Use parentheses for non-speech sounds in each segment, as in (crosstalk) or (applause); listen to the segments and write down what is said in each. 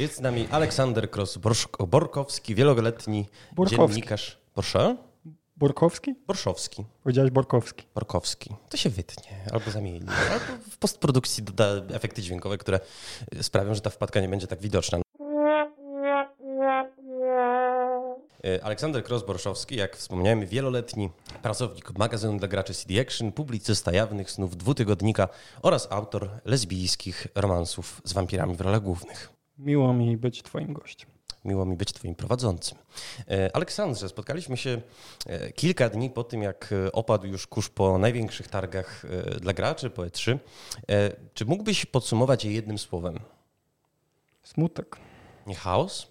Jest z nami Aleksander Kros-Borkowski, wieloletni Borkowski. dziennikarz. Proszę? Borkowski? Borszowski. Powiedziałeś Borkowski. Borkowski. To się wytnie, albo zamieni. Albo w postprodukcji doda efekty dźwiękowe, które sprawią, że ta wpadka nie będzie tak widoczna. E, Aleksander Kros-Borszowski, jak wspomniałem, wieloletni pracownik magazynu dla graczy CD Action, publicysta jawnych snów dwutygodnika oraz autor lesbijskich romansów z wampirami w rolach głównych. Miło mi być twoim gościem. Miło mi być Twoim prowadzącym. E, Aleksandrze, spotkaliśmy się e, kilka dni po tym, jak opadł już kurz po największych targach dla graczy, po E3. Czy mógłbyś podsumować je jednym słowem? Smutek. Nie chaos?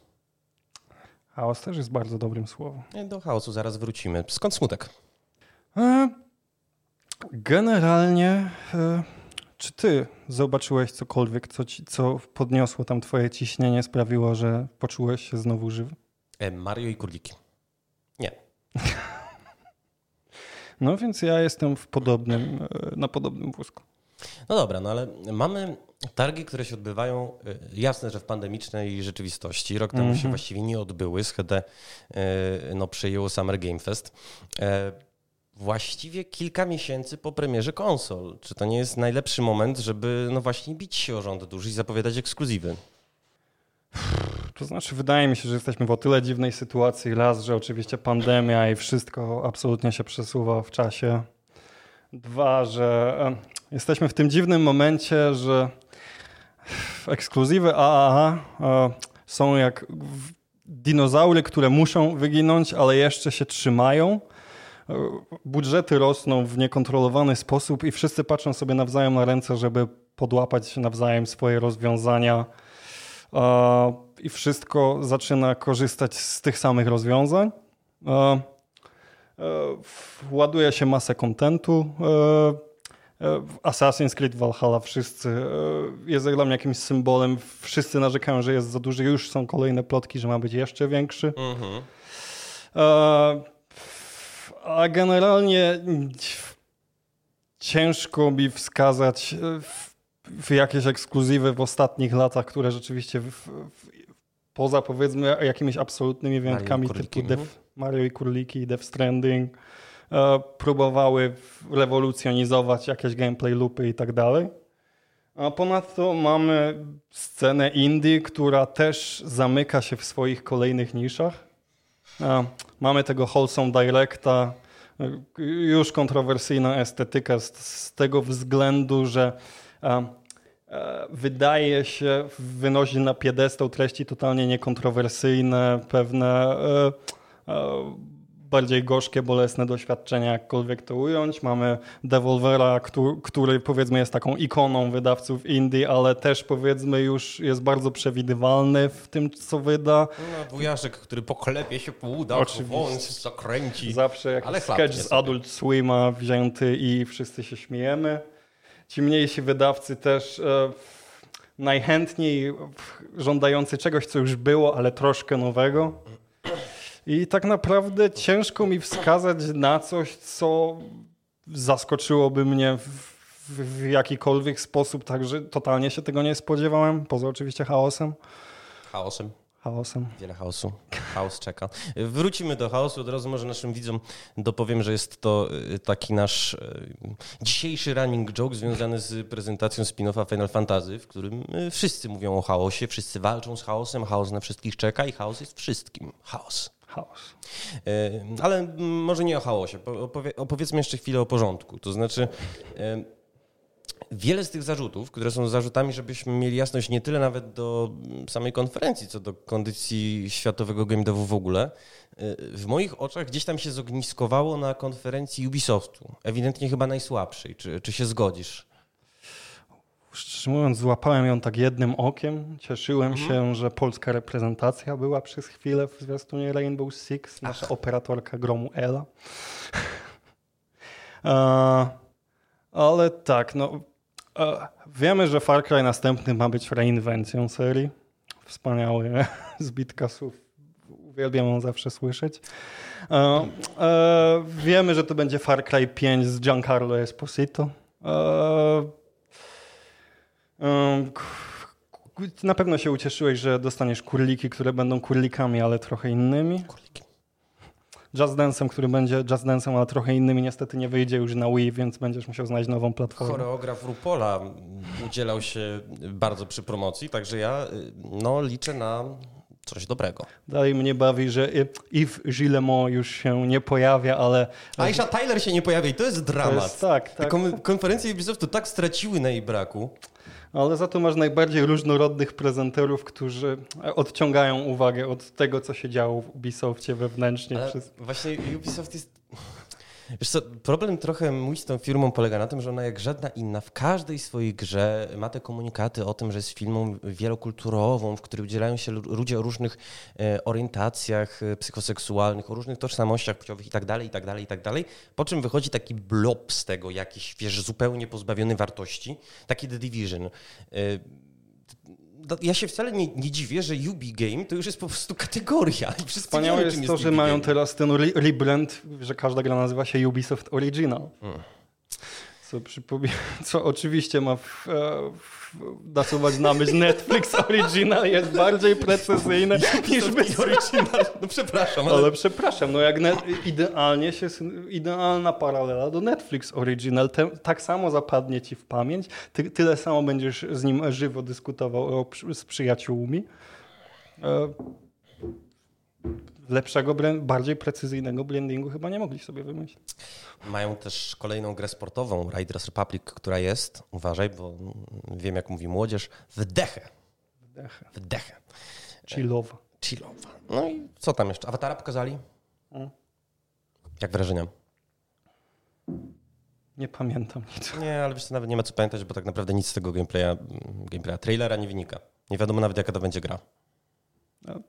Chaos też jest bardzo dobrym słowem. Do chaosu zaraz wrócimy. Skąd smutek? E, generalnie, e, czy ty zobaczyłeś cokolwiek, co, ci, co podniosło tam twoje ciśnienie, sprawiło, że poczułeś się znowu żywy? E, Mario i Kurliki. Nie. (laughs) No więc ja jestem w podobnym, e, na podobnym wózku. No dobra, no ale mamy targi, które się odbywają, jasne, że w pandemicznej rzeczywistości. Rok temu mm -hmm. się Mhm. właściwie nie odbyły. Schedę no, przejęło Summer Game Fest. Właściwie kilka miesięcy po premierze konsol. Czy to nie jest najlepszy moment, żeby no właśnie bić się o rząd duży i zapowiadać ekskluzywy? To znaczy, wydaje mi się, że jesteśmy w o tyle dziwnej sytuacji. Raz, że oczywiście pandemia i wszystko absolutnie się przesuwa w czasie. Dwa, że jesteśmy w tym dziwnym momencie, że ekskluzywy AAA są jak dinozaury, które muszą wyginąć, ale jeszcze się trzymają. Budżety rosną w niekontrolowany sposób i wszyscy patrzą sobie nawzajem na ręce, żeby podłapać nawzajem swoje rozwiązania. I wszystko zaczyna korzystać z tych samych rozwiązań. Ładuje się masę kontentu. Assassin's Creed Valhalla wszyscy jest dla mnie jakimś symbolem. Wszyscy narzekają, że jest za duży. Już są kolejne plotki, że ma być jeszcze większy. Mhm. A generalnie ciężko mi wskazać w jakieś ekskluzywy w ostatnich latach, które rzeczywiście w, w, poza powiedzmy jakimiś absolutnymi wyjątkami Mario typu Death, Mario i Króliki, Death Stranding e, próbowały rewolucjonizować jakieś gameplay loopy i tak dalej. A ponadto mamy scenę indie, która też zamyka się w swoich kolejnych niszach. E, mamy tego Wholesome Directa, już kontrowersyjna estetyka z, z tego względu, że e, wydaje się wynosić na piedestał treści totalnie niekontrowersyjne, pewne e, e, bardziej gorzkie, bolesne doświadczenia, jakkolwiek to ująć. Mamy Devolvera, który, który powiedzmy jest taką ikoną wydawców indie, ale też powiedzmy już jest bardzo przewidywalny w tym, co wyda. No, wujaszek, który poklepie się po udach, wąs zakręci. Zawsze jakiś sketch z Adult Swima wzięty i wszyscy się śmiejemy. Ci mniejsi wydawcy też e, najchętniej żądający czegoś, co już było, ale troszkę nowego. I tak naprawdę ciężko mi wskazać na coś, co zaskoczyłoby mnie w, w, jakikolwiek sposób, także totalnie się tego nie spodziewałem, poza oczywiście chaosem. Chaosem. Chaosem. Wiele chaosu. Chaos czeka. Wrócimy do chaosu. Od razu może naszym widzom dopowiem, że jest to taki nasz dzisiejszy running joke związany z prezentacją spin-offa Final Fantasy, w którym wszyscy mówią o chaosie, wszyscy walczą z chaosem, chaos na wszystkich czeka i chaos jest wszystkim. Chaos. Chaos. Ale może nie o chaosie. Opowie, opowiedzmy jeszcze chwilę o porządku. To znaczy wiele z tych zarzutów, które są zarzutami, żebyśmy mieli jasność nie tyle nawet do samej konferencji, co do kondycji światowego game devu w ogóle, w moich oczach gdzieś tam się zogniskowało na konferencji Ubisoftu. Ewidentnie chyba najsłabszej. Czy, czy się zgodzisz? Szczerze mówiąc, złapałem ją tak jednym okiem. Cieszyłem mhm. się, że polska reprezentacja była przez chwilę w zwiastunie Rainbow Six, nasza Ach. operatorka gromu Ela. (laughs) ale tak, no Wiemy, że Far Cry następny ma być reinwencją serii. Wspaniały (laughs) zbitka słów. Uwielbiam ją zawsze słyszeć. Wiemy, że to będzie Far Cry 5 z Giancarlo Esposito. Na pewno się ucieszyłeś, że dostaniesz kurliki, które będą kurlikami, ale trochę innymi. Kurliki. Just Dance'em, który będzie Just Dance'em, ale trochę innymi, niestety nie wyjdzie już na Wii, więc będziesz musiał znaleźć nową platformę. Choreograf Rupola udzielał się bardzo przy promocji, także ja y, no, liczę na coś dobrego. Dalej mnie bawi, że Yves Gillemot już się nie pojawia, ale... Aisha Tyler się nie pojawia i to jest dramat. To jest, tak, tak. Te konferencje Ubisoftu tak straciły na jej braku. Ale za to masz najbardziej różnorodnych prezenterów, którzy odciągają uwagę od tego, co się działo w Ubisoftie wewnętrznie. Ale Właśnie Ubisoft jest Wiesz co, problem trochę mój z tą firmą polega na tym, że ona jak żadna inna w każdej swojej grze ma te komunikaty o tym, że jest filmą wielokulturową, w której udzielają się ludzie o różnych e, orientacjach e, psychoseksualnych, o różnych tożsamościach płciowych i tak dalej, i tak dalej, i tak dalej. Po czym wychodzi taki blob z tego, jakiś, wiesz, zupełnie pozbawiony wartości, taki The Division e, ja się wcale nie, nie, dziwię, że Ubi Game to już jest po prostu kategoria. I Wspaniałe jest to, że mają teraz ten rebrand, że każda gra nazywa się Ubisoft Original. Hmm. Co, co oczywiście ma w, e, w, nasuwać na myśl Netflix (laughs) Original jest bardziej precyzyjne niż by... Original. No przepraszam. Ale, ale przepraszam, no jak net, idealnie się, idealna paralela do Netflix Original. Te, tak samo zapadnie ci w pamięć, ty, tyle samo będziesz z nim żywo dyskutował o, z przyjaciółmi. E, lepszego, bardziej precyzyjnego blendingu chyba nie mogli sobie wymyślić. Mają też kolejną grę sportową, Riders Republic, która jest, uważaj, bo wiem jak mówi młodzież, wdechę. Wdechę. Wdechę. Chillowa. Chillowa. No i co tam jeszcze? Awatara pokazali? Hmm. Jak wrażenia? Nie pamiętam nic. Nie, ale wiesz co, nawet nie ma co pamiętać, bo tak naprawdę nic z tego gameplaya, gameplaya trailera nie wynika. Nie wiadomo nawet jaka to będzie gra. No,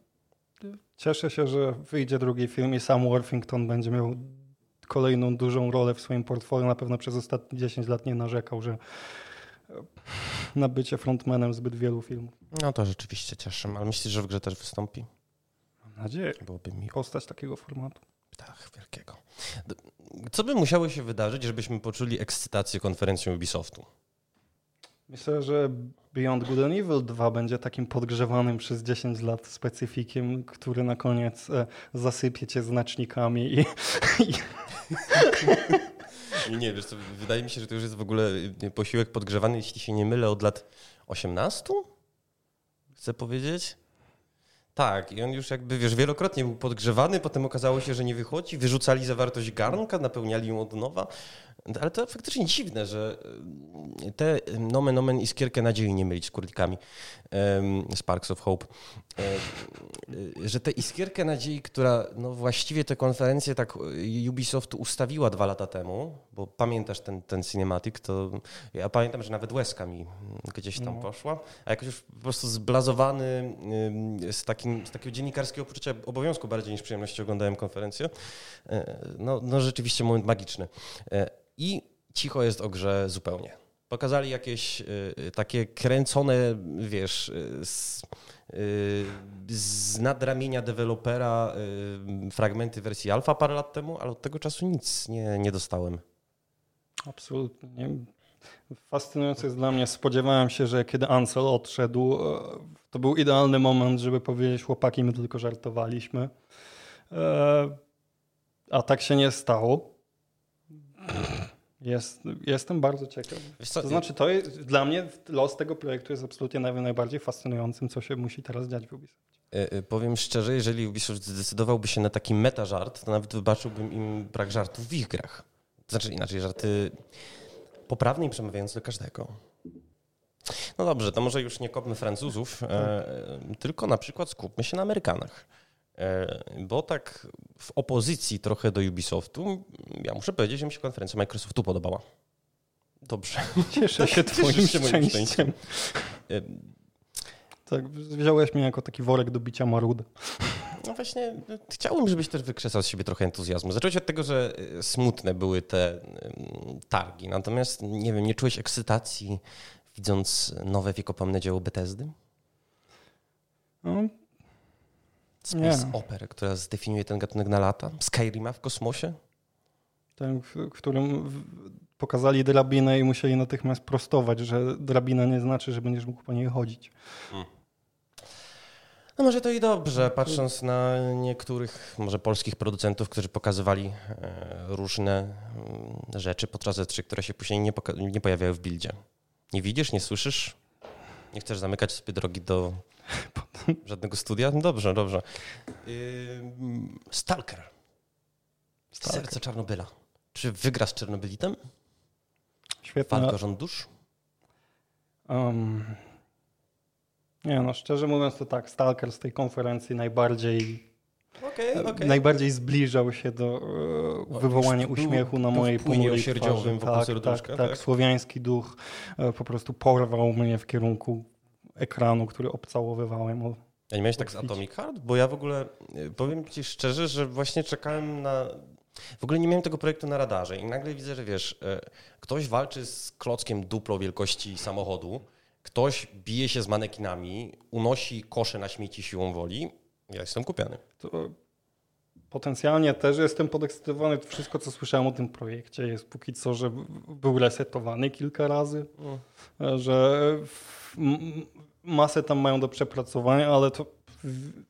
cieszę się, że wyjdzie drugi film i sam Worthington będzie miał kolejną dużą rolę w swoim portfolio. Na pewno przez ostatnie 10 lat nie narzekał, że na bycie frontmanem zbyt wielu filmów. No to rzeczywiście cieszę, ale myślisz, że w grze też wystąpi? Mam nadzieję. Byłoby mi postać takiego formatu. Tak, wielkiego. Co by musiało się wydarzyć, żebyśmy poczuli ekscytację konferencją Ubisoftu? Myślę, że Beyond Good and Evil 2 będzie takim podgrzewanym przez 10 lat specyfikiem, który na koniec e, zasypie cię znacznikami i... Nie, nie, wiesz co, wydaje mi się, że to już jest w ogóle posiłek podgrzewany, jeśli się nie mylę, od lat 18? Chcę powiedzieć? Tak, i on już jakby, wiesz, wielokrotnie był podgrzewany, potem okazało się, że nie wychodzi, wyrzucali zawartość garnka, napełniali ją od nowa. Ale to faktycznie dziwne, że e, te nomen omen iskierkę nadziei nie mylić z kurlikami Sparks of Hope, e, e, że tę iskierkę nadziei, która no właściwie tę konferencję tak Ubisoft ustawiła dwa lata temu, bo pamiętasz ten, ten cinematic, to ja pamiętam, że nawet łezka mi gdzieś tam no. poszła, a jakoś już po prostu zblazowany z, takim, z takiego dziennikarskiego poczucia obowiązku bardziej niż przyjemności oglądałem konferencję. No, no rzeczywiście moment magiczny i cicho jest o grze zupełnie. Pokazali jakieś y, takie kręcone, wiesz, y, z, y, z nadramienia dewelopera y, fragmenty wersji alfa parę lat temu, ale od tego czasu nic nie, nie dostałem. Absolutnie. Nie. Fascynujące jest dla mnie. Spodziewałem się, że kiedy Ansel odszedł, e, to był idealny moment, żeby powiedzieć chłopaki, my tylko żartowaliśmy. E, a tak się nie stało. Jest, jestem bardzo ciekaw. to znaczy, to jest, dla mnie los tego projektu jest absolutnie najbardziej fascynującym, co się musi teraz dziać w Ubisoftie. E, e, powiem szczerze, jeżeli Ubisoft zdecydowałby się na taki meta żart, to nawet wybaczyłbym im brak żartów w ich grach. Znaczy inaczej, żarty poprawne i przemawiające do każdego. No dobrze, to może już nie kopmy Francuzów, e, tylko na przykład skupmy się na Amerykanach. E, bo tak w opozycji trochę do Ubisoftu, ja muszę powiedzieć, że mi się konferencja Microsoftu podobała. Dobrze. (laughs) Cieszę się twoim szczęściem. E, tak, wziąłeś mnie jako taki worek do bicia marud. No właśnie, chciałbym, żebyś też wykrzesał z siebie trochę entuzjazmu. Zacząłeś od tego, że e, smutne były te targi, natomiast nie wiem, nie czułeś ekscytacji widząc nowe wiekopomne dzieło Bethesdy? No, Space nie. Opera, która zdefiniuje ten gatunek na lata? Skyrima w kosmosie? Ten, w którym pokazali drabinę i musieli natychmiast prostować, że drabina nie znaczy, że będziesz mógł po niej chodzić. Hmm. No może to i dobrze, patrząc na niektórych może polskich producentów, którzy pokazywali e, różne mm, rzeczy podczas E3, które się później nie, nie pojawiają w buildzie. Nie widzisz, nie słyszysz? Nie chcesz zamykać sobie drogi do żadnego studia? No dobrze, dobrze. Stalker. Stalker. Serce Czarnobyla. Czy wygra z Czernobylitem? Świetnie. Walka rząd dusz? Um, nie no, szczerze mówiąc to tak, Stalker z tej konferencji najbardziej Okay, okay. Najbardziej zbliżał się do e, wywołania uśmiechu na mojej ponurej twarzy. Tak, tak, tak, tak, słowiański duch e, po prostu porwał mnie w kierunku ekranu, który obcałowywałem. Ja nie miałeś tak z Atomic Heart? Bo ja w ogóle e, powiem ci szczerze, że właśnie czekałem na w ogóle nie miałem tego projektu na radarze i nagle widzę, że wiesz, e, ktoś walczy z klockiem duplo wielkości samochodu, ktoś bije się z manekinami, unosi kosze na śmieci siłą woli. Ja jestem kupiony. To potencjalnie też jestem podekscytowany. Wszystko, co słyszałem o tym projekcie jest póki co, że był resetowany kilka razy, mm. że masę tam mają do przepracowania, ale to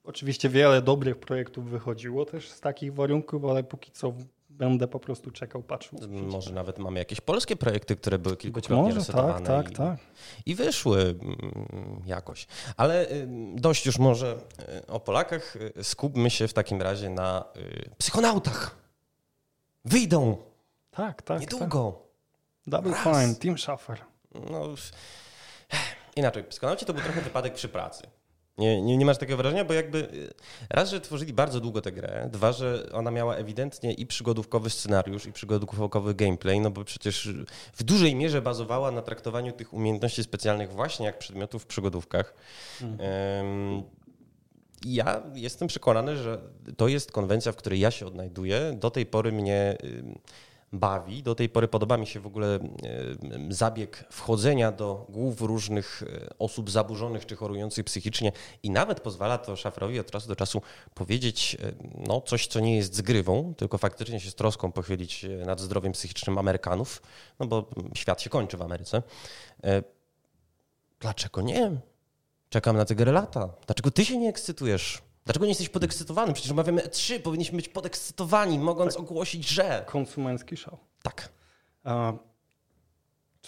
Oczywiście wiele dobrych projektów wychodziło też z takich warunków, ale póki co będę po prostu czekał, patrzył. Może nawet mamy jakieś polskie projekty, które były kilkukrotnie może, resetowane tak, tak, i, tak. i wyszły mm, jakoś. Ale dość już może y, o Polakach. Y, skupmy się w takim razie na y, psychonautach. Wyjdą. Tak, tak. Niedługo. Tak. Double Raz. Fine, Team Schaffer. No, inaczej, psychonauci to był trochę wypadek przy pracy. Nie, nie, nie masz takiego wrażenia, bo jakby y, raz, że tworzyli bardzo długo tę grę, dwa, że ona miała ewidentnie i przygodówkowy scenariusz, i przygodówkowy gameplay, no bo przecież w dużej mierze bazowała na traktowaniu tych umiejętności specjalnych właśnie jak przedmiotów w przygodówkach. Mhm. Ja jestem przekonany, że to jest konwencja, w której ja się odnajduję. Do tej pory mnie bawi. Do tej pory podoba mi się w ogóle e, zabieg wchodzenia do głów różnych e, osób zaburzonych czy chorujących psychicznie i nawet pozwala to szafrowi od czasu do czasu powiedzieć e, no, coś, co nie jest zgrywą, tylko faktycznie się z troską pochylić nad zdrowiem psychicznym Amerykanów, no bo świat się kończy w Ameryce. Dlaczego nie? Czekam na te lata. Dlaczego ty się nie ekscytujesz? Dlaczego nie jesteś podekscytowany? Przecież omawiamy E3, powinniśmy być podekscytowani, mogąc tak. ogłosić, że... Konsumencki show. Tak. A,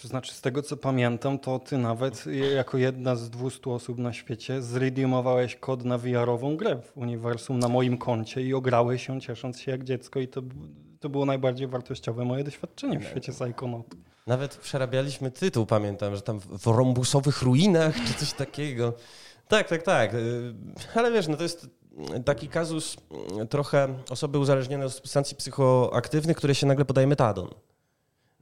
to znaczy, z tego co pamiętam, to ty nawet jako jedna z 200 osób na świecie zredeemowałeś kod na VR-ową grę w uniwersum na moim koncie i ograłeś się ciesząc się jak dziecko i to, to było najbardziej wartościowe moje doświadczenie w świecie Psychonautu. Nawet przerabialiśmy tytuł, pamiętam, że tam w rąbusowych ruinach czy coś takiego. Tak, tak, tak. Y, ale wiesz, no to jest taki kazus trochę osoby uzależnione od substancji psychoaktywnych, które się nagle podaje metadon.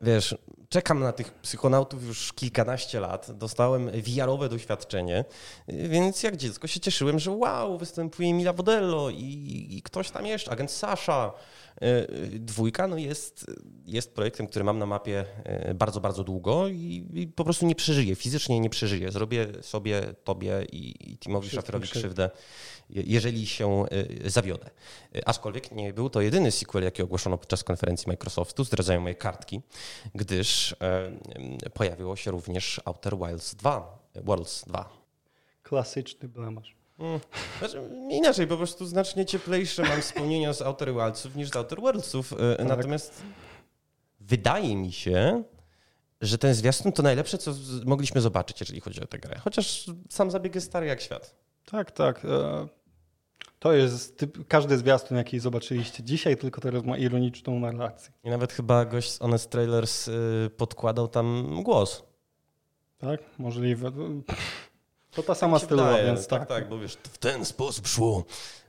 Wiesz, czekam na tych psychonautów już kilkanaście lat, dostałem VR-owe doświadczenie, więc jak dziecko się cieszyłem, że wow, występuje Mila Wodello i, i ktoś tam jeszcze, agent Sasha. Dwójka no jest, jest projektem, który mam na mapie bardzo, bardzo długo i, i po prostu nie przeżyję, fizycznie nie przeżyję. Zrobię sobie, tobie i, i Timowi Szaferowi krzywdę, jeżeli się zawiodę. Aczkolwiek nie był to jedyny sequel, jaki ogłoszono podczas konferencji Microsoftu, zdradzają moje kartki, gdyż pojawiło się również Outer Wilds 2, Worlds 2. Klasyczny blamasz. Mm. Znaczy, inaczej, po prostu znacznie cieplejsze mam wspomnienia z Outer Wildsów niż z Outer Worldsów. E, tak. Natomiast wydaje mi się, że ten zwiastun to najlepsze, co mogliśmy zobaczyć, jeżeli chodzi o tę grę. Chociaż sam zabieg jest stary jak świat. Tak, tak. To jest typ, każdy zwiastun, jaki zobaczyliście dzisiaj, tylko teraz ma ironiczną narrację. I nawet chyba gość z Honest Trailers y, podkładał tam głos. Tak, możliwe. To ta sama stylowa, wydaje, więc tak. Tak, tak, bo wiesz, w ten sposób szło.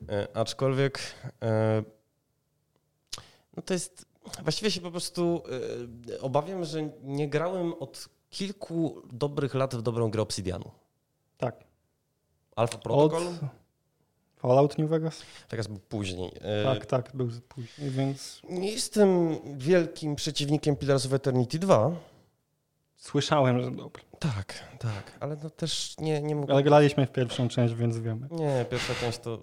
E, aczkolwiek e, no to jest, właściwie się po prostu e, obawiam, że nie grałem od kilku dobrych lat w dobrą grę Obsidianu. Tak. Alpha Protocol? Od... Fallout New Vegas? Teraz był później. E, tak, tak, był później, więc... Nie jestem wielkim przeciwnikiem Pillars of Eternity 2. Słyszałem, że dobry. Tak, tak, ale no też nie, nie mogę... Ale graliśmy w pierwszą część, więc wiemy. Nie, pierwsza część to...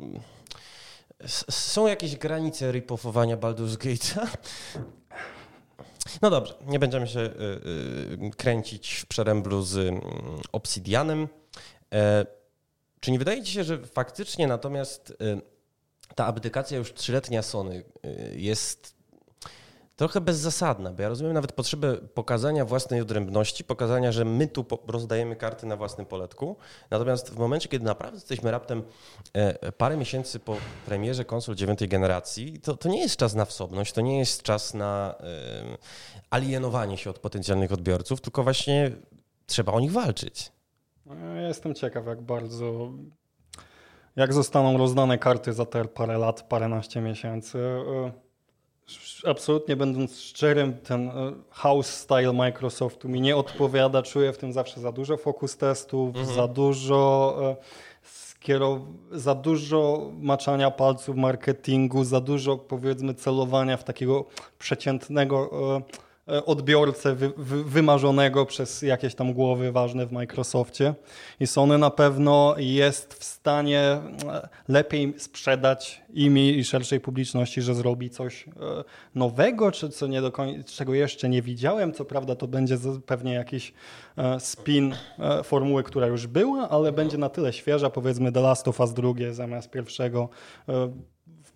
Są jakieś granice ripofowania Baldur's Gate'a? No dobrze, nie będziemy się y, y, kręcić w przeręblu z y, Obsidianem. E, czy nie wydaje ci się, że faktycznie natomiast y, ta abdykacja już trzyletnia Sony y, jest trochę bezzasadna, bo ja rozumiem nawet potrzebę pokazania własnej odrębności, pokazania, że my tu rozdajemy karty na własnym poletku, natomiast w momencie, kiedy naprawdę jesteśmy raptem e, parę miesięcy po premierze konsol dziewiątej generacji, to, to nie jest czas na wsobność, to nie jest czas na e, alienowanie się od potencjalnych odbiorców, tylko właśnie trzeba o nich walczyć. No, jestem ciekaw, jak bardzo jak zostaną rozdane karty za te parę lat, paręnaście miesięcy. E, absolutnie będąc szczerym, ten e, house style Microsoftu mi nie odpowiada. Czuję w tym zawsze za dużo fokus testów, mhm. za dużo e, za dużo maczania palców marketingu, za dużo powiedzmy celowania w takiego przeciętnego e, E, odbiorcę wy, wy, wymarzonego przez jakieś tam głowy ważne w Microsoftie. I Sony na pewno jest w stanie e, lepiej sprzedać imi i szerszej publiczności, że zrobi coś e, nowego, czy co nie do końca, czego jeszcze nie widziałem. Co prawda to będzie pewnie jakiś spin formuły, która już była, ale będzie na tyle świeża, powiedzmy The Last of Us drugie zamiast pierwszego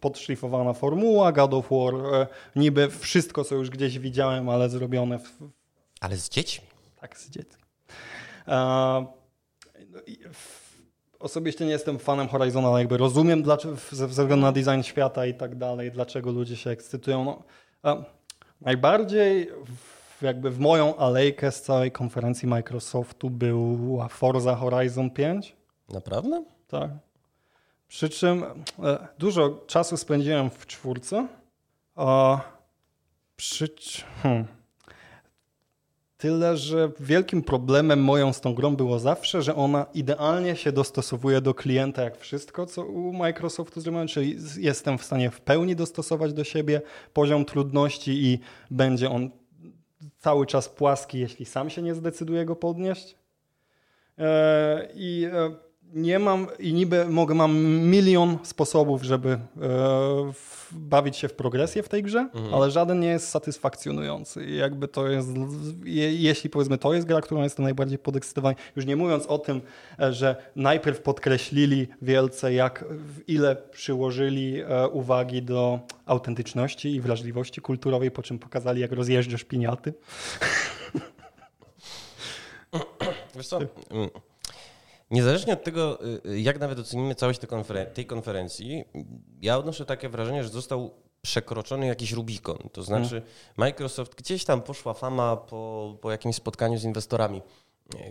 podszlifowana formuła, God of War, e, niby wszystko, co już gdzieś widziałem, ale zrobione. W... Ale z dziećmi. Tak, z dziećmi. E, osobiście nie jestem fanem Horizona, ale jakby rozumiem dlaczego, ze względu na design świata i tak dalej, dlaczego ludzie się ekscytują. No, najbardziej w, jakby w moją alejkę z całej konferencji Microsoftu była Forza Horizon 5. Naprawdę? Tak. Przy czym e, dużo czasu spędziłem w czwórce. A przy... Hmm. Tyle, że wielkim problemem moją z tą grą było zawsze, że ona idealnie się dostosowuje do klienta, jak wszystko, co u Microsoftu zrobione, czyli jestem w stanie w pełni dostosować do siebie poziom trudności i będzie on cały czas płaski, jeśli sam się nie zdecyduje go podnieść. E, I e, nie mam i niby mogę, mam milion sposobów, żeby e, w, bawić się w progresję w tej grze, mhm. ale żaden nie jest satysfakcjonujący. I jakby to jest, je, jeśli powiedzmy to jest gra, którą jestem najbardziej podekscytowany, już nie mówiąc o tym, e, że najpierw podkreślili wielce, jak ile przyłożyli e, uwagi do autentyczności i wrażliwości kulturowej, po czym pokazali, jak rozjeżdżasz piniaty. Wiesz co? Niezależnie od tego, y, jak nawet ocenimy całość tej, konferen tej konferencji, ja odnoszę takie wrażenie, że został przekroczony jakiś Rubikon. To znaczy, Microsoft gdzieś tam poszła fama po, po jakimś spotkaniu z inwestorami.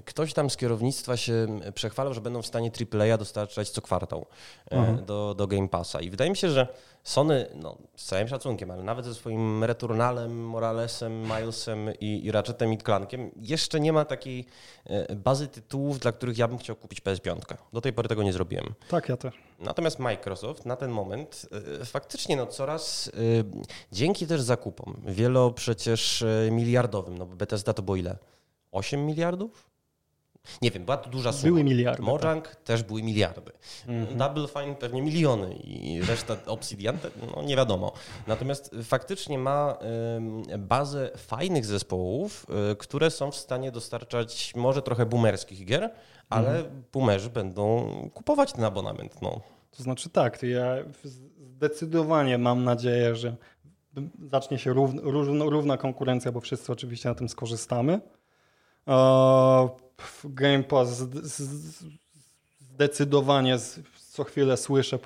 Ktoś tam z kierownictwa się przechwalał, że będą w stanie AAA dostarczać co kwartał e, mhm. do, do Game Passa. I wydaje mi się, że Sony, no, z całym szacunkiem, ale nawet ze swoim Returnalem, Moralesem, Milesem i, i Ratchetem i Clankiem jeszcze nie ma takiej e, bazy tytułów, dla których ja bym chciał kupić PS5. Do tej pory tego nie zrobiłem. Tak, ja też. Natomiast Microsoft na ten moment e, faktycznie no, coraz dzięki też zakupom, wielo przecież miliardowym, no bo Bethesda to było ile? 8 miliardów? Nie wiem, była to duża suma. Były miliardy. Mojang tak. też były miliardy. Mhm. Double Fine pewnie miliony i reszta (laughs) Obsidian, no nie wiadomo. Natomiast faktycznie ma bazę fajnych zespołów, y, które są w stanie dostarczać może trochę boomerskich gier, ale mhm. boomerzy będą kupować ten abonament. No. To znaczy tak, ja zdecydowanie mam nadzieję, że zacznie się równa, równa konkurencja, bo wszyscy oczywiście na tym skorzystamy. Game Pass zdecydowanie co chwilę słyszę,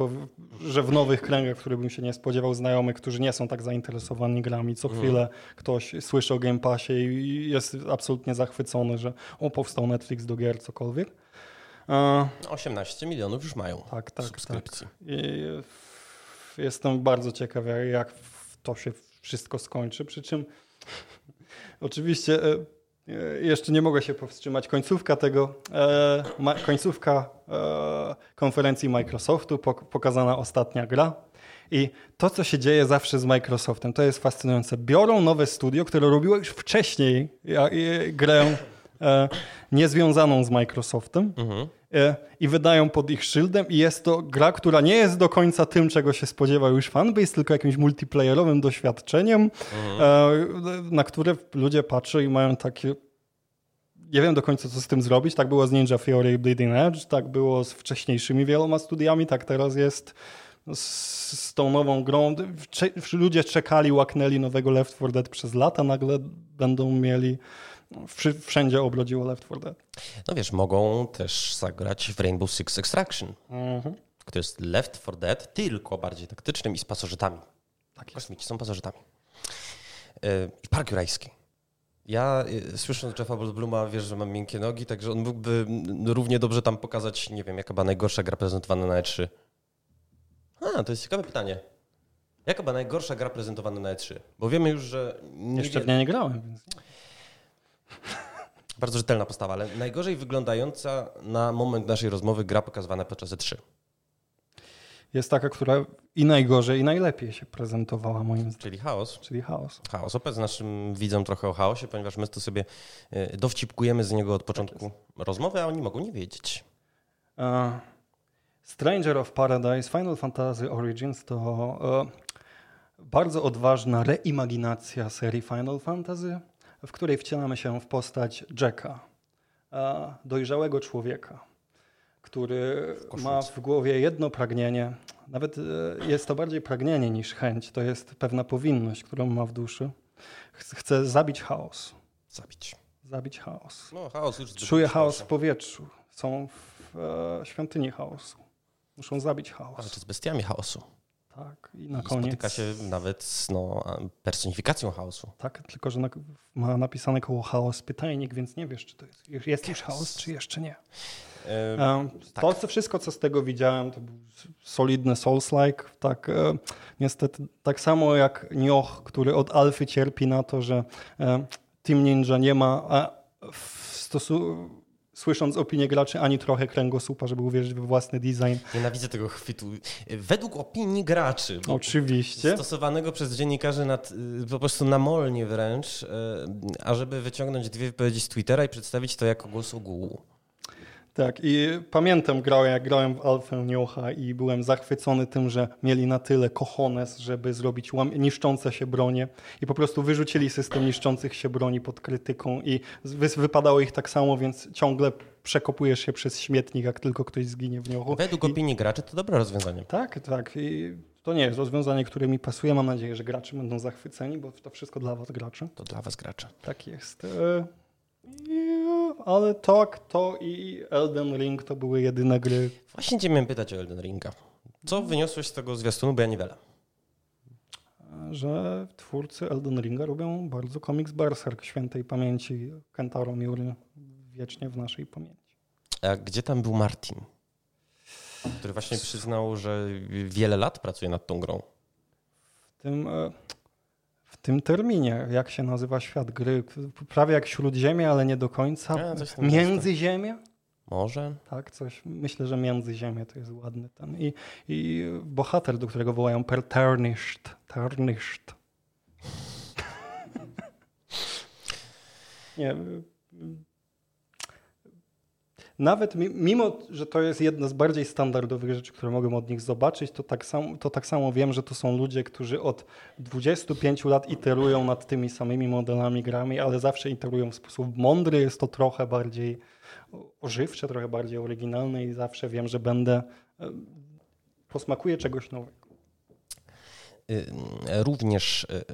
że w nowych kręgach, w których bym się nie spodziewał, znajomych, którzy nie są tak zainteresowani grami, co mhm. chwilę ktoś słyszy o Game Passie i jest absolutnie zachwycony, że o, powstał Netflix do gier, cokolwiek. 18 milionów już mają tak, tak, subskrypcji. Tak. I jestem bardzo ciekaw, jak to się wszystko skończy, przy czym oczywiście e, E, jeszcze nie mogę się powstrzymać. Końcówka tego, e, ma, końcówka e, konferencji Microsoftu, pokazana ostatnia gra. I to, co się dzieje zawsze z Microsoftem, to jest fascynujące. Biorą nowe studio, które robiło już wcześniej grę e, niezwiązaną z Microsoftem. Mhm e, i wydają pod ich szyldem i jest to gra, która nie jest do końca tym, czego się spodziewał już fanbase, tylko jakimś multiplayerowym doświadczeniem, mhm. na które ludzie patrzą i mają takie nie wiem do końca, co z tym zrobić. Tak było z Ninja Theory i Bleeding Edge, tak było z wcześniejszymi wieloma studiami, tak teraz jest z, z tą nową grą. Ludzie czekali, łaknęli nowego Left 4 Dead przez lata, nagle będą mieli wszędzie obrodziło Left 4 Dead. No wiesz, mogą też zagrać w Rainbow Six Extraction, mhm. który jest Left 4 Dead, tylko bardziej taktycznym i z pasożytami. Tak, Kosmici są pasożytami. Yy, I Park Jurajski. Ja y, słysząc Jeffa Goldbluma, wiesz, że mam miękkie nogi, także on mógłby równie dobrze tam pokazać, nie wiem, jaka była najgorsza gra prezentowana na E3. A, to jest ciekawe pytanie. Jaka była najgorsza gra prezentowana na E3? Bo wiemy już, że... Nie Jeszcze w nie nie grałem, więc... Bardzo rzetelna postawa, ale najgorzej wyglądająca na moment naszej rozmowy gra pokazywana podczas E3 jest taka, która i najgorzej, i najlepiej się prezentowała moim zdaniem. Czyli chaos. Czyli chaos. Chaos. Opowiedz naszym widzom trochę o chaosie, ponieważ my to sobie e, dowcipkujemy z niego od początku tak rozmowy, a oni mogą nie wiedzieć. Uh, Stranger of Paradise, Final Fantasy Origins to uh, bardzo odważna reimaginacja serii Final Fantasy, w której wcielamy się w postać Jacka, dojrzałego człowieka który w ma w głowie jedno pragnienie. Nawet e, jest to bardziej pragnienie niż chęć. To jest pewna powinność, którą ma w duszy. Chce zabić chaos. Zabić. Zabić chaos. No, chaos już Czuje chaos w powietrzu. Są w e, świątyni chaosu. Muszą zabić chaos. Ale czy z bestiami chaosu? Tak, i na I koniec. Spotyka się nawet z no, personifikacją chaosu. Tak, tylko że na, ma napisane koło chaos pytajnik, więc nie wiesz, czy to jest, jest już chaos, czy jeszcze nie. Um, to tak. wszystko, co z tego widziałem, to był solidny Souls-like. Tak, e, niestety, tak samo jak Nioh, który od Alfy cierpi na to, że e, Team Ninja nie ma w stosunku słysząc opinię graczy, ani trochę kręgosłupa, żeby uwierzyć we własny design. Nienawidzę tego chwytu. Według opinii graczy. Oczywiście. Stosowanego przez dziennikarzy nad, po prostu namolnie wręcz, e, ażeby wyciągnąć dwie wypowiedzi z Twittera i przedstawić to jako głos ogółu. Tak, i pamiętam grałem, jak grałem w Alfę Niocha i byłem zachwycony tym, że mieli na tyle kochones, żeby zrobić niszczące się bronie i po prostu wyrzucili system niszczących się broni pod krytyką i wy wypadało ich tak samo, więc ciągle przekopujesz się przez śmietnik, jak tylko ktoś zginie w Niochu. Według I... opinii graczy to dobre rozwiązanie. Tak, tak. I to nie jest rozwiązanie, które mi pasuje. Mam nadzieję, że gracze będą zachwyceni, bo to wszystko dla was gracze. To dla was gracze. Tak jest. Ale tak, to i Elden Ring to były jedyne gry. Właśnie cię miałem pytać o Elden Ringa. Co wyniosłeś z tego zwiastunu, bo ja niewiele. Że twórcy Elden Ringa robią bardzo komiks Berserk świętej pamięci Kentaro Miury wiecznie w naszej pamięci. A gdzie tam był Martin? Który właśnie przyznał, że wiele lat pracuje nad tą grą. W tym e, w tym terminie, jak się nazywa świat gry, prawie jak Śródziemie, ale nie do końca. Ja, Międzyziemie? Może. Tak, coś. Myślę, że Międzyziemie to jest ładny ten. I, i bohater, do którego wołają per Tarnished. Tarnished. (laughs) nie, nawet mimo, że to jest jedna z bardziej standardowych rzeczy, które mogę od nich zobaczyć, to tak, sam, to tak samo wiem, że to są ludzie, którzy od 25 lat iterują nad tymi samymi modelami grami, ale zawsze iterują w sposób mądry. Jest to trochę bardziej ożywcze, trochę bardziej oryginalne i zawsze wiem, że będę e, posmakuję czegoś nowego. Y, również y,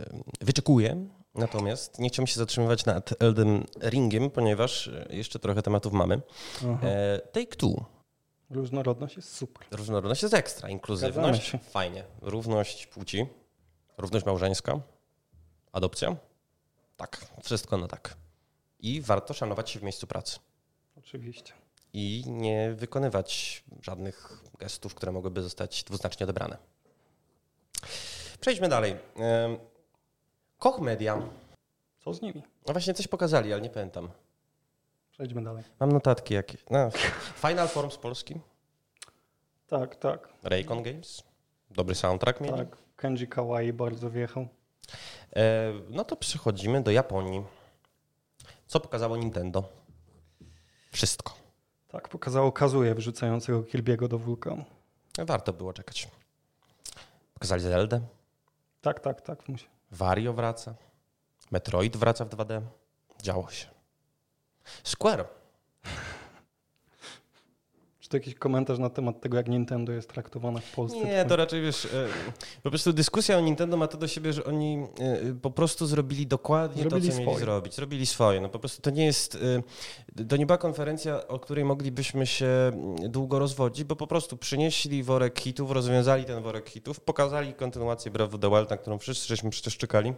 wyczekuję Natomiast nie chciałbym się zatrzymywać nad Elden Ringiem, ponieważ e, jeszcze trochę tematów mamy. E, Take Two. Różnorodność jest super. Różnorodność jest ekstra. Inkluzywność, fajnie. Równość płci, równość małżeńska, adopcja. Tak, wszystko na tak. I warto szanować się w miejscu pracy. Oczywiście. I nie wykonywać żadnych gestów, które mogłyby zostać dwuznacznie odebrane. Przejdźmy dalej. Koch Media. Co z nimi? No właśnie coś pokazali, ale nie pamiętam. Przejdźmy dalej. Mam notatki jakieś. No. Final Form z Polski. Tak, tak. Raycon Games. Dobry soundtrack mieli. Tak, Kenji Kawai bardzo wjechał. E, no to przechodzimy do Japonii. Co pokazało Nintendo? Wszystko. Tak, pokazało Kazuje wrzucającego Kirby'ego do wulkanu. Warto było czekać. Pokazali Zeldę. Tak, tak, tak. Musi. Wario wraca. Metroid wraca w 2D. Działo się. Square. To jakiś komentarz na temat tego, jak Nintendo jest traktowane w Polsce? Nie, to raczej wiesz, e, po prostu dyskusja o Nintendo ma to do siebie, że oni e, po prostu zrobili dokładnie Zrobili to, co mieli swoje. zrobić. Zrobili swoje. No po prostu to nie jest, e, to nie była konferencja, o której moglibyśmy się mm, długo rozwodzić, bo po prostu przynieśli worek hitów, rozwiązali ten worek hitów, pokazali kontynuację Breath of the Wild, na którą wszyscy żeśmy przecież czekali.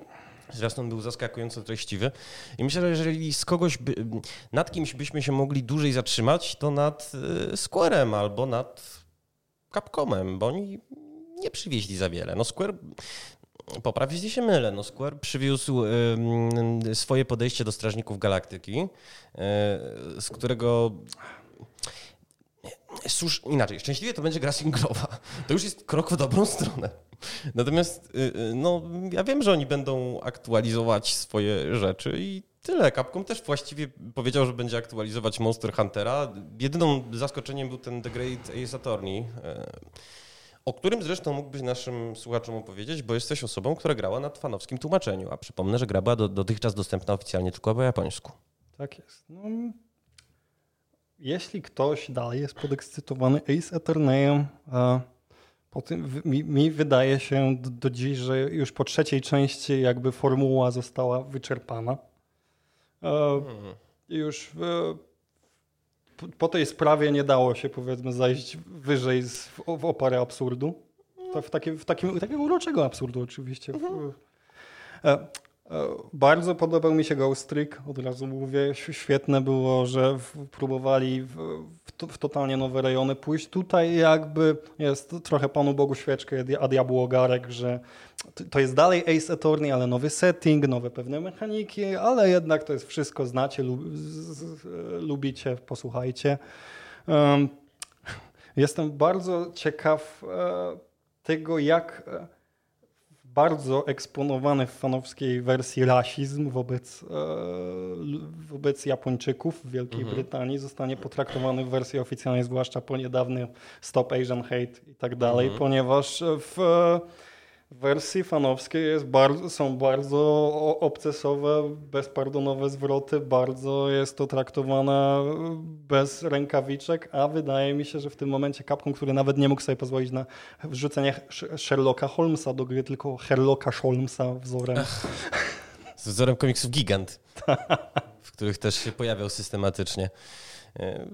Zwiastun był zaskakująco treściwy i myślę, że jeżeli z kogoś, by, nad kimś byśmy się mogli dłużej zatrzymać, to nad e, Squarem albo nad Capcomem, bo oni nie przywieźli za wiele. No Square, popraw jeśli się mylę, no Square przywiózł swoje podejście do Strażników Galaktyki, y, z którego Cóż, inaczej, szczęśliwie to będzie gra singlowa. To już jest krok w dobrą stronę. Natomiast, y, y, no, ja wiem, że oni będą aktualizować swoje rzeczy i tyle. Capcom też właściwie powiedział, że będzie aktualizować Monster Huntera. Jedyną zaskoczeniem był ten The Great Ace Attorney, y, o którym zresztą mógłbyś naszym słuchaczom opowiedzieć, bo jesteś osobą, która grała nad fanowskim tłumaczeniu. A przypomnę, że gra była do, dotychczas dostępna oficjalnie tylko po japońsku. Tak jest. No, jeśli ktoś dalej jest podekscytowany Ace Attorneyem, a po tym mi, mi wydaje się do, do dziś, że już po trzeciej części jakby formuła została wyczerpana. E, już e, po, po tej sprawie nie dało się powiedzmy zajść wyżej z, w, w oparę absurdu. To w, takim, w takim, takiego uroczego absurdu oczywiście. E, e, bardzo podobał mi się Ghost Trick, od razu mówię. Świetne było, że próbowali w, w, to- w totalnie nowe rejony pójść. Tutaj jakby jest trochę Panu Bogu świeczkę, a diabłu ogarek, że to- jest dalej Ace Attorney, ale nowy setting, nowe pewne mechaniki, ale jednak to jest wszystko, znacie, lub, lubicie, posłuchajcie. Um, jestem bardzo ciekaw e, tego, jak e, bardzo eksponowany w fanowskiej wersji rasizm wobec, e, wobec Japończyków w Wielkiej Mhm. Brytanii zostanie potraktowany w wersji oficjalnej, zwłaszcza po niedawnym Stop Asian Hate i tak dalej, Mhm. ponieważ w wersji fanowskiej jest są bardzo obcesowe, bezpardonowe zwroty, bardzo jest to traktowane bez rękawiczek, a wydaje mi się, że w tym momencie Capcom, który nawet nie mógł sobie pozwolić na wrzucenie Sh- Sherlocka Holmesa do gry, tylko Sherlocka Holmesa wzorem. Z wzorem komiksów Gigant, w których też się pojawiał systematycznie. E,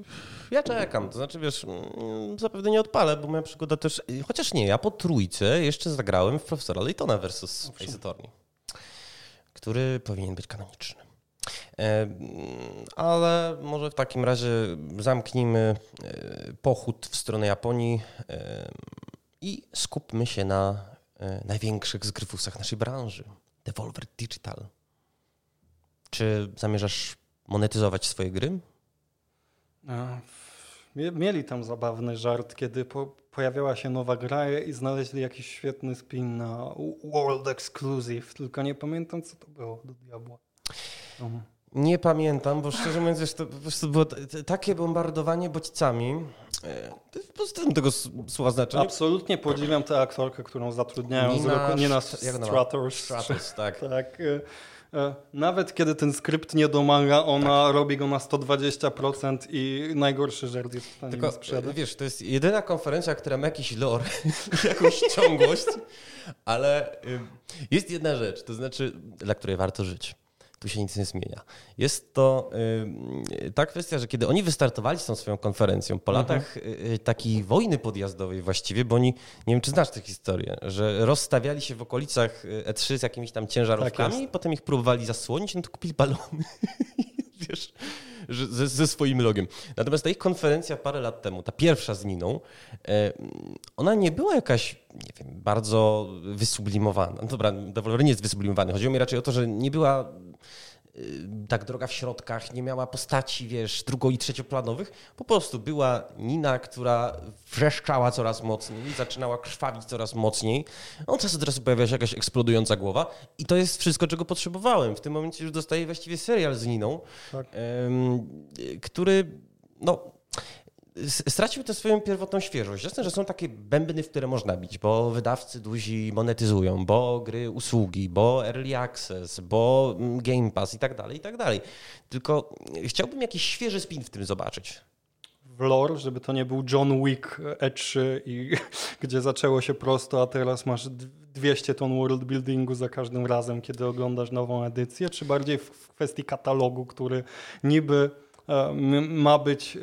Ja czekam, to znaczy wiesz, mm, zapewne nie odpalę, bo moja przygoda też, chociaż nie, ja po trójce jeszcze zagrałem w Profesora Laytona versus Ace Attorney, który powinien być kanoniczny. E, mm, Ale może w takim razie zamknijmy e, pochód w stronę Japonii e, i skupmy się na e, największych zgrywusach naszej branży. Devolver Digital. Czy zamierzasz monetyzować swoje gry? Mieli tam zabawny żart, kiedy po, pojawiała się nowa gra i znaleźli jakiś świetny spin na World Exclusive, tylko nie pamiętam co to było do diabła. Um. Nie pamiętam, bo szczerze mówiąc, wiesz, to po prostu było takie bombardowanie bodźcami. E, W pozytywnym tego słowa znaczeniu. Absolutnie podziwiam tę aktorkę, którą zatrudniają z Nina roku, Nina? Stratos. Stratos, tak. (laughs) Tak. E, e, Nawet kiedy ten skrypt nie domaga, ona robi go na 120% i najgorszy żart jest w stanie Tylko sprzedać. e, wiesz, to jest jedyna konferencja, która ma jakiś lore, (laughs) jakąś ciągłość, ale y, jest jedna rzecz, to znaczy, dla której warto żyć. Tu się nic nie zmienia. Jest to y, ta kwestia, że kiedy oni wystartowali z tą swoją konferencją, po latach y, takiej wojny podjazdowej właściwie, bo oni, nie wiem czy znasz tę historię, że rozstawiali się w okolicach y, E3 z jakimiś tam ciężarówkami, Tak jest. potem ich próbowali zasłonić, no to kupili balony. (laughs) Wiesz, ze, ze swoim logiem. Natomiast ta ich konferencja parę lat temu, ta pierwsza z Niną, ona nie była jakaś, nie wiem, bardzo wysublimowana. No dobra, Devolver nie jest wysublimowany. Chodziło mi raczej o to, że nie była tak droga w środkach, nie miała postaci, wiesz, drugo- i trzecioplanowych. Po prostu była Nina, która wrzeszczała coraz mocniej, zaczynała krwawić coraz mocniej. Od czasu do czasu pojawia się jakaś eksplodująca głowa i to jest wszystko, czego potrzebowałem. W tym momencie już dostaję właściwie serial z Niną, Tak. który, no, stracił tę swoją pierwotną świeżość. Jasne, że są takie bębny, w które można bić, bo wydawcy duzi monetyzują, bo gry usługi, bo early access, bo mm, Game Pass i tak dalej, i tak dalej. Tylko chciałbym jakiś świeży spin w tym zobaczyć w lore, żeby to nie był John Wick E3, i, (laughs) gdzie zaczęło się prosto, a teraz masz 200 ton world buildingu za każdym razem, kiedy oglądasz nową edycję, czy bardziej w kwestii katalogu, który niby e, ma być e,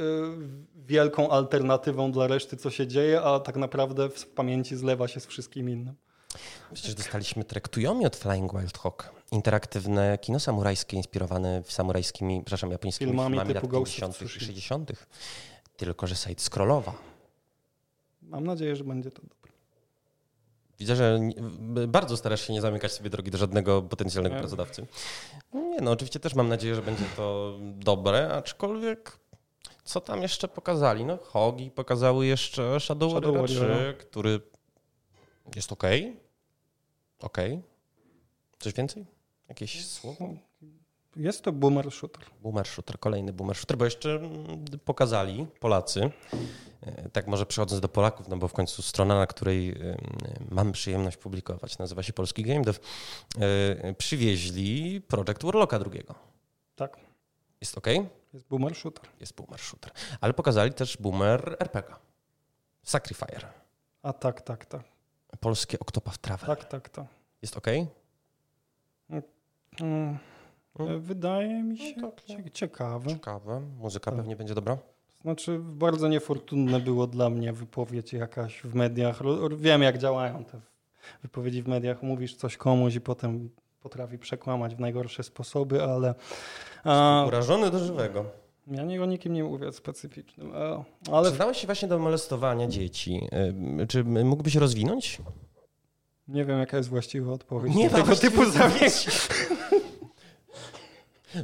wielką alternatywą dla reszty, co się dzieje, a tak naprawdę w pamięci zlewa się z wszystkim innym. Przecież dostaliśmy Trektuyomi od Flying Wild Hawk. Interaktywne kino samurajskie inspirowane samurajskimi, przepraszam, japońskimi filmami, filmami lat 50. i 60 tylko że site scrollowa. Mam nadzieję, że będzie to dobre. Widzę, że bardzo starasz się nie zamykać sobie drogi do żadnego potencjalnego nie. pracodawcy. Nie, no oczywiście też mam nadzieję, że będzie to dobre, aczkolwiek co tam jeszcze pokazali? No Hogi pokazały jeszcze Shadow, Shadow Warrior 3, który jest ok. Ok. Coś więcej? Jakieś słowo? Jest to boomer shooter. Boomer shooter, kolejny boomer shooter, bo jeszcze mm, pokazali Polacy, e, tak może przechodząc do Polaków, no bo w końcu strona, na której mam przyjemność publikować, nazywa się Polski Game Dev, e, przywieźli Project Warlocka drugiego. Tak. Jest ok? Jest boomer shooter. Jest boomer shooter. Ale pokazali też boomer RPG. Sacrifier. A tak, tak, tak. Polskie Octopath Travel. Tak, tak, tak. Jest ok? Mm. Hmm? Wydaje mi się no tak, ciekawe. Ciekawe. Muzyka tak. pewnie będzie dobra. Znaczy, bardzo niefortunne było dla mnie wypowiedź jakaś w mediach. Wiem, jak działają te wypowiedzi w mediach. Mówisz coś komuś i potem potrafi przekłamać w najgorsze sposoby, ale. A, Urażony do żywego. Ja nie o nikim nie mówię specyficznym. Ale... Przyznałeś się właśnie do molestowania dzieci. Czy mógłbyś rozwinąć? Nie wiem, jaka jest właściwa odpowiedź. Nie tego typu zawieć.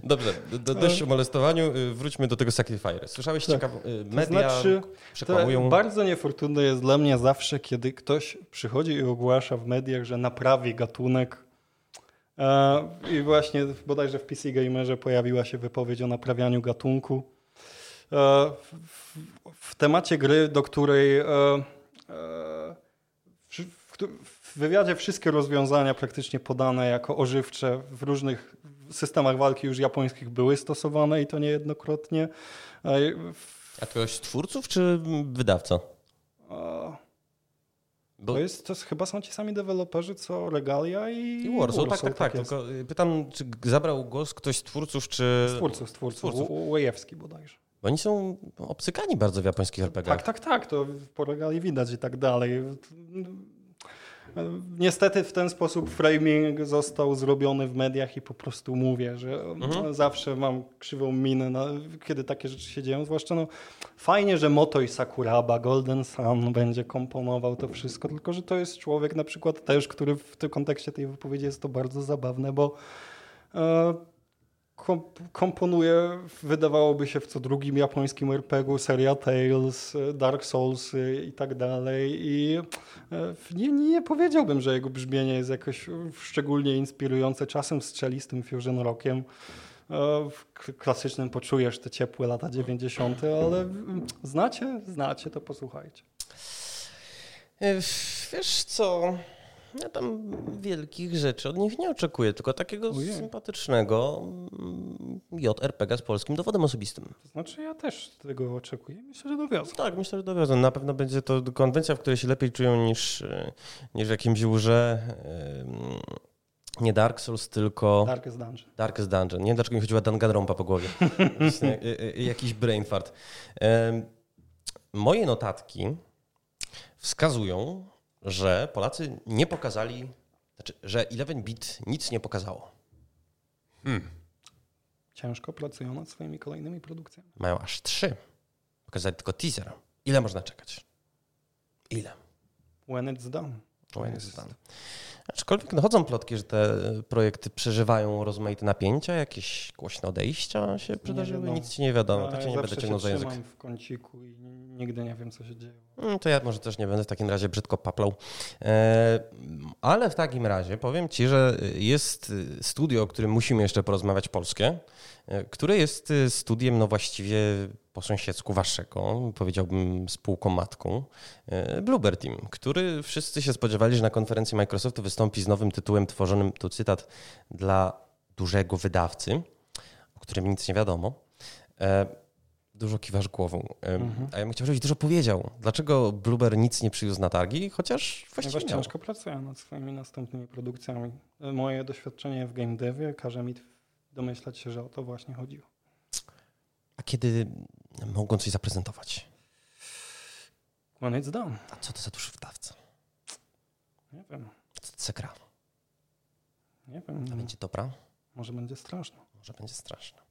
Dobrze, do, dość o molestowaniu, y, wróćmy do tego Sacrifier. Słyszałeś tak. ciekawe media to znaczy, przekłamują... bardzo niefortunne jest dla mnie zawsze, kiedy ktoś przychodzi i ogłasza w mediach, że naprawi gatunek i właśnie bodajże w PC Gamerze pojawiła się wypowiedź o naprawianiu gatunku. E, w, temacie gry, do której e, w, wywiadzie wszystkie rozwiązania praktycznie podane jako ożywcze w różnych systemach walki już japońskich były stosowane i to niejednokrotnie. A to jest twórców czy wydawca? Bo... To, jest, to chyba są ci sami deweloperzy, co Regalia i, I Warsaw. Tak, tak, tak. tak tylko y, pytam, czy zabrał głos ktoś z twórców, czy... Z twórców, z twórców. twórców. Łejewski bodajże. Bo oni są obcykani bardzo w japońskich RPG. Tak, tak, tak. To po Regalii widać i tak dalej. Niestety w ten sposób framing został zrobiony w mediach i po prostu mówię, że mhm. zawsze mam krzywą minę, kiedy takie rzeczy się dzieją. Zwłaszcza no, fajnie, że Moto i Sakuraba, Golden Sun będzie komponował to wszystko, tylko że to jest człowiek na przykład też, który w tym kontekście tej wypowiedzi jest to bardzo zabawne, bo e, komponuje, wydawałoby się w co drugim japońskim RPG-u, seria Tales, Dark Souls i tak dalej. I e, nie, nie powiedziałbym, że jego brzmienie jest jakoś szczególnie inspirujące. Czasem strzeli z tym Fusion Rockiem. E, w klasycznym poczujesz te ciepłe lata 90., ale znacie? Znacie, to posłuchajcie. E, wiesz co? Ja tam wielkich rzeczy od nich nie oczekuję, tylko takiego Ojej. sympatycznego mm, JRPG z polskim dowodem osobistym. To znaczy ja też tego oczekuję. Myślę, że dowiozą. Tak, myślę, że dowiozą. Na pewno będzie to konwencja, w której się lepiej czują niż, e, niż w jakimś urze. Nie Dark Souls, tylko... Darkest Dungeon. Darkest Dungeon. Nie wiem, dlaczego mi chodziła Danganronpa po głowie. (laughs) E, e, jakiś brain fart. Moje notatki wskazują, że Polacy nie pokazali, znaczy, że 11-bit nic nie pokazało. Hmm. Ciężko pracują nad swoimi kolejnymi produkcjami. Mają aż trzy. Pokazali tylko teaser. Ile można czekać? Ile? When it's done. When it's done. Aczkolwiek dochodzą plotki, że te projekty przeżywają rozmaite napięcia, jakieś głośne odejścia się przydarzyły, nic ci nie wiadomo, tak się nie będę ciągnął za język. w kąciku i nigdy nie wiem, co się dzieje. Mm, to ja może też nie będę w takim razie brzydko paplał. E, ale w takim razie powiem ci, że jest studio, o którym musimy jeszcze porozmawiać, polskie, e, które jest studiem no właściwie po sąsiedzku waszego, powiedziałbym spółką matką, e, Bluebird Team, który wszyscy się spodziewali, że na konferencji Microsoftu wystąpi z nowym tytułem tworzonym, tu cytat, dla dużego wydawcy, o którym nic nie wiadomo. E, dużo kiwasz głową. Mhm. A ja bym chciał, żebyś dużo powiedział. Dlaczego Bluebird nic nie przywiózł na targi, chociaż właściwie Ponieważ ciężko pracuję nad swoimi następnymi produkcjami. Moje doświadczenie w game devie każe mi domyślać się, że o to właśnie chodziło. A kiedy mogą coś zaprezentować? When it's done. A co to za duży wydawca? Nie wiem. Co to za gra? Nie wiem. A będzie dobra? Może będzie straszne. Może będzie straszne.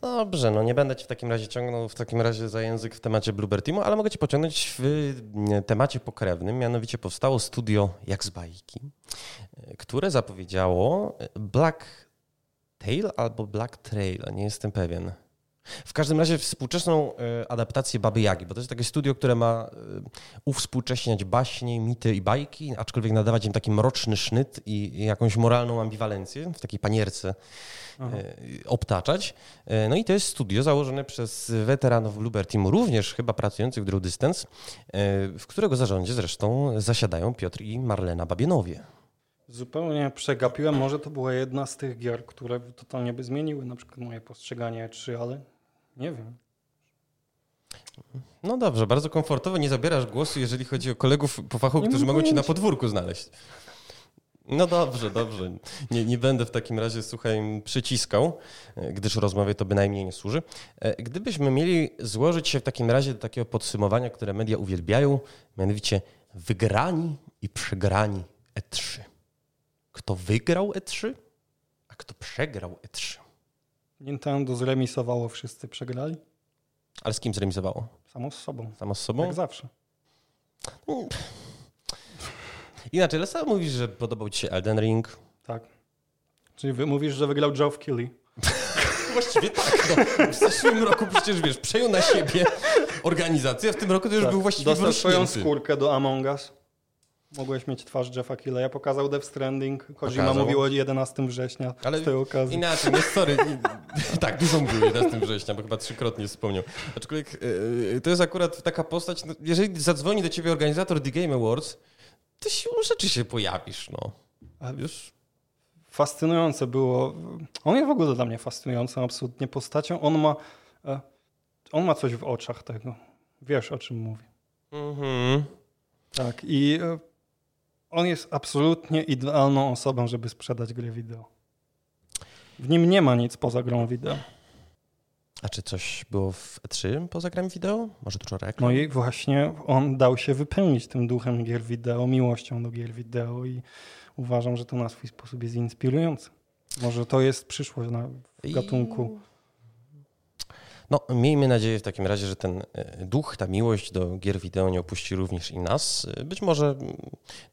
Dobrze, no nie będę ci w takim razie ciągnął w takim razie za język w temacie Bluebird Teamu, ale mogę ci pociągnąć w temacie pokrewnym. Mianowicie powstało studio jak z bajki, które zapowiedziało Black Tail albo Black Trail, nie jestem pewien. W każdym razie współczesną e, adaptację Baby Jagi, bo to jest takie studio, które ma e, uwspółcześniać baśnie, mity i bajki, aczkolwiek nadawać im taki mroczny sznyt i jakąś moralną ambiwalencję w takiej panierce Aha. E, obtaczać. No i to jest studio założone przez weteranów Bluebird Teamu, również chyba pracujących w Drew Distance, w którego zarządzie zresztą zasiadają Piotr i Marlena Babienowie. Zupełnie przegapiłem. Może to była jedna z tych gier, które totalnie by zmieniły na przykład moje postrzeganie 3, ale nie wiem. No dobrze, bardzo komfortowo. Nie zabierasz głosu, jeżeli chodzi o kolegów po fachu, nie którzy mogą cię na podwórku znaleźć. No dobrze, dobrze. Nie, nie będę w takim razie, słuchaj, przyciskał, gdyż rozmowie to bynajmniej nie służy. E, gdybyśmy mieli złożyć się w takim razie do takiego podsumowania, które media uwielbiają, mianowicie wygrani i przegrani E3. Kto wygrał E3, a kto przegrał E3? Nintendo zremisowało, wszyscy przegrali. Ale z kim zremisowało? Samo z sobą. Samo z sobą? Jak zawsze. Inaczej, ale sam mówisz, że podobał ci się Elden Ring. Tak. Czyli wy mówisz, że wygrał Geoff Keighley. (laughs) Właściwie tak. No. W zeszłym roku przecież, wiesz, przejął na siebie organizację, a w tym roku to już tak. był właściwie Dostał swoją skórkę do Among Us. Mogłeś mieć twarz Jeffa Ja Pokazał Death Stranding. Kojima mówił o 11 września Ale z tej okazji. Inaczej, nie, sorry. (laughs) tak, dużo mówił 11 września, bo chyba trzykrotnie wspomniał. Aczkolwiek yy, to jest akurat taka postać, no, jeżeli zadzwoni do ciebie organizator The Game Awards, to siłą rzeczy się pojawisz, no. Już fascynujące było. On jest w ogóle dla mnie fascynującą absolutnie postacią. On ma, e, on ma coś w oczach tego. Wiesz, o czym mówię. Mhm. Tak, i on jest absolutnie idealną osobą, żeby sprzedać grę wideo. W nim nie ma nic poza grą wideo. A czy coś było w E3 poza grą wideo? Może dużo reklam? No i właśnie on dał się wypełnić tym duchem gier wideo, miłością do gier wideo i uważam, że to na swój sposób jest inspirujące. Może to jest przyszłość na, w gatunku. No, miejmy nadzieję w takim razie, że ten e, duch, ta miłość do gier wideo nie opuści również i nas, e, być może mm,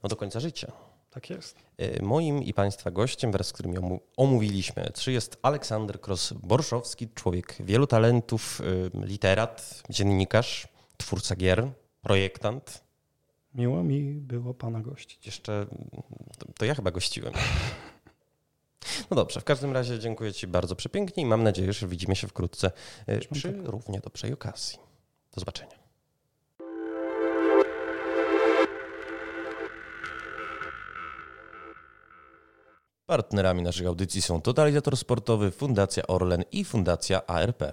no, do końca życia. Tak jest. E, moim i Państwa gościem, wraz z którym omówiliśmy trzy, jest Aleksander Kros-Borszowski, człowiek wielu talentów, literat, dziennikarz, twórca gier, projektant. Miło mi było Pana gościć. Jeszcze to, to ja chyba gościłem. No dobrze, w każdym razie dziękuję Ci bardzo przepięknie i mam nadzieję, że widzimy się wkrótce e, przy równie dobrej okazji. Do zobaczenia. Partnerami naszych audycji są Totalizator Sportowy, Fundacja Orlen i Fundacja ARP.